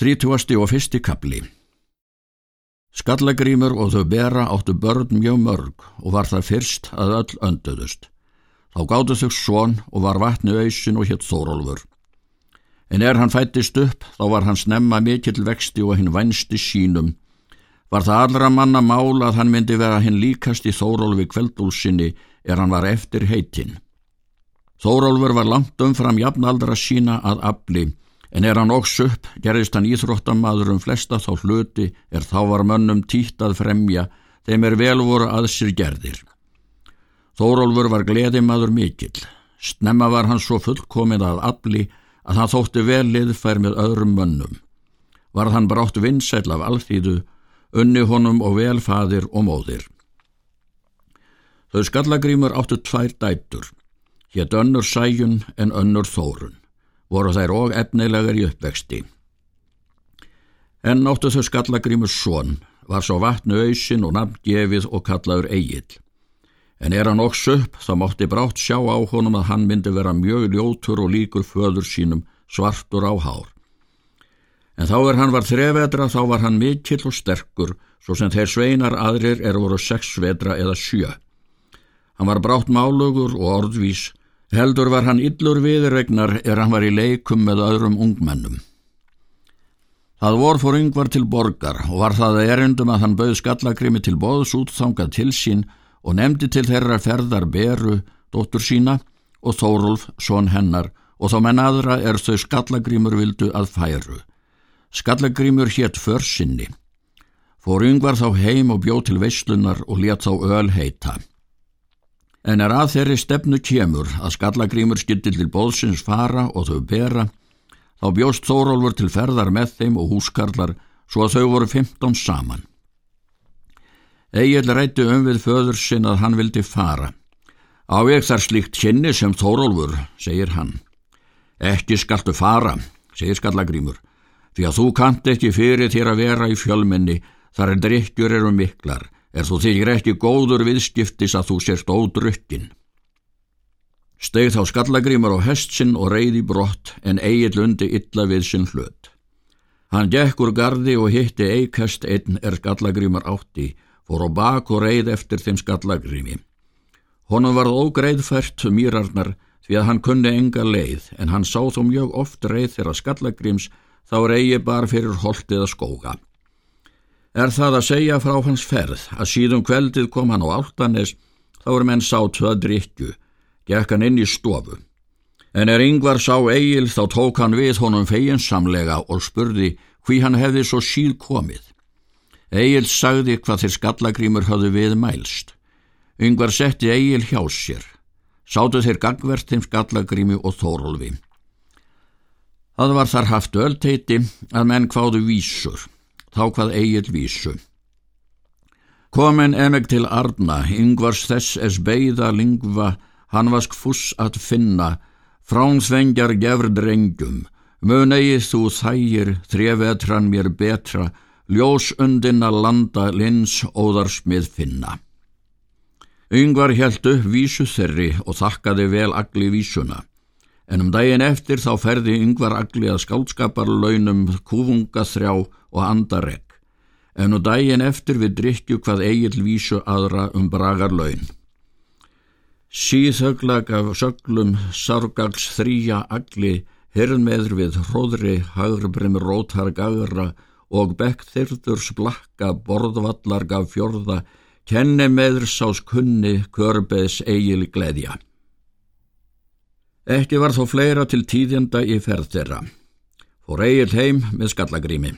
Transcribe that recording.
Þrítúasti og fyrsti kapli Skallagrímur og þau bera áttu börn mjög mörg og var það fyrst að öll önduðust. Þá gáttu þau svon og var vatni auðsin og hétt Þórólfur. En er hann fættist upp, þá var hann snemma mikill vexti og hinn vænsti sínum. Var það allra manna mál að hann myndi vera hinn líkast í Þórólfi kveldúlsinni er hann var eftir heitinn. Þórólfur var langt umfram jafnaldra sína að afli En er hann óks upp, gerðist hann íþróttamaður um flesta þá hluti er þá var mönnum títt að fremja, þeim er vel voru að sér gerðir. Þórólfur var gleðimaður mikill. Snemma var hann svo fullkominn að afli að hann þótti vel liðfær með öðrum mönnum. Varð hann brátt vinsæl af alþýðu, unni honum og velfaðir og móðir. Þau skallagrímur áttu tvær dættur, hétt önnur sæjun en önnur þórun voru þær og efnilegar í uppvexti. En náttu þau skallagrímur són, var svo vatnu auðsin og nafngefið og kallaður eigill. En er hann óks upp, þá mátti brátt sjá á honum að hann myndi vera mjög ljótur og líkur föður sínum svartur á hár. En þá er hann var þrevetra, þá var hann mikill og sterkur, svo sem þeir sveinar aðrir er voru sex vetra eða sjö. Hann var brátt málugur og orðvís, Heldur var hann yllur viðregnar er hann var í leikum með öðrum ungmennum. Það vor fór yngvar til borgar og var það erindum að hann bauð skallagrimi til bóðs útþangað til sín og nefndi til þeirra ferðar Beru, dóttur sína, og Þórulf, són hennar, og þá menn aðra er þau skallagrimur vildu að færu. Skallagrimur hétt försinni. Fór yngvar þá heim og bjóð til veislunar og let þá öl heita. En er að þeirri stefnu kemur að skallagrímur skildi til bóðsins fara og þau bera, þá bjóst Þórólfur til ferðar með þeim og húskarlar svo að þau voru 15 saman. Egil rætti um við föður sinn að hann vildi fara. Á ég þar slíkt kynni sem Þórólfur, segir hann. Ekki skaltu fara, segir skallagrímur, því að þú kant ekki fyrir þér að vera í fjölmenni þar en drikkjur eru miklar, er þú þykir ekki góður viðskiptis að þú sérst ódrukkin. Steg þá skallagrímar á hestsinn og reyði brott en eigil undi illa við sinn hlut. Hann gekk úr gardi og hitti eikast einn er skallagrímar átti, fór á bak og reyð eftir þeim skallagrími. Honum varð ógreiðfært mýrarnar því að hann kunni enga leið en hann sá þó mjög oft reyð þeirra skallagríms þá reyði bara fyrir holtið að skóga er það að segja frá hans ferð að síðum kveldið kom hann á áltanes þá er menn sátu að drikju, gekk hann inn í stofu. En er yngvar sá eigil þá tók hann við honum feginsamlega og spurði hví hann hefði svo síl komið. Egil sagði hvað þeir skallagrímur hafðu við mælst. Yngvar setti Egil hjá sér. Sátu þeir gangvert þeim skallagrími og þórólfi. Það var þar haft öllteiti að menn hváðu vísur þá hvað eigil vísu. Komin emeg til Arna, yngvars þess es beida lingva, hann vask fuss að finna, fránsvengjar gefr drengjum, mun eigið þú þægir, þrjevetran mér betra, ljós undina landa lins óðarsmið finna. Yngvar held upp vísu þerri og þakkaði vel agli vísuna. En um daginn eftir þá ferði yngvar agli að skálskaparlaunum kúfunga þrjá og andarregg. En um daginn eftir við drikju hvað eigil vísu aðra um bragar laun. Síðhöglag af söglum sargals þrýja agli, hirrmeður við hróðri, hagrbrim rótar gagra og bekk þyrður splakka borðvallar gaf fjörða, kenni meður sás kunni, körbeðs eigil gleðja. Ekki var þó fleira til tíðjanda í ferð þeirra. Fór eigil heim með skallagrími.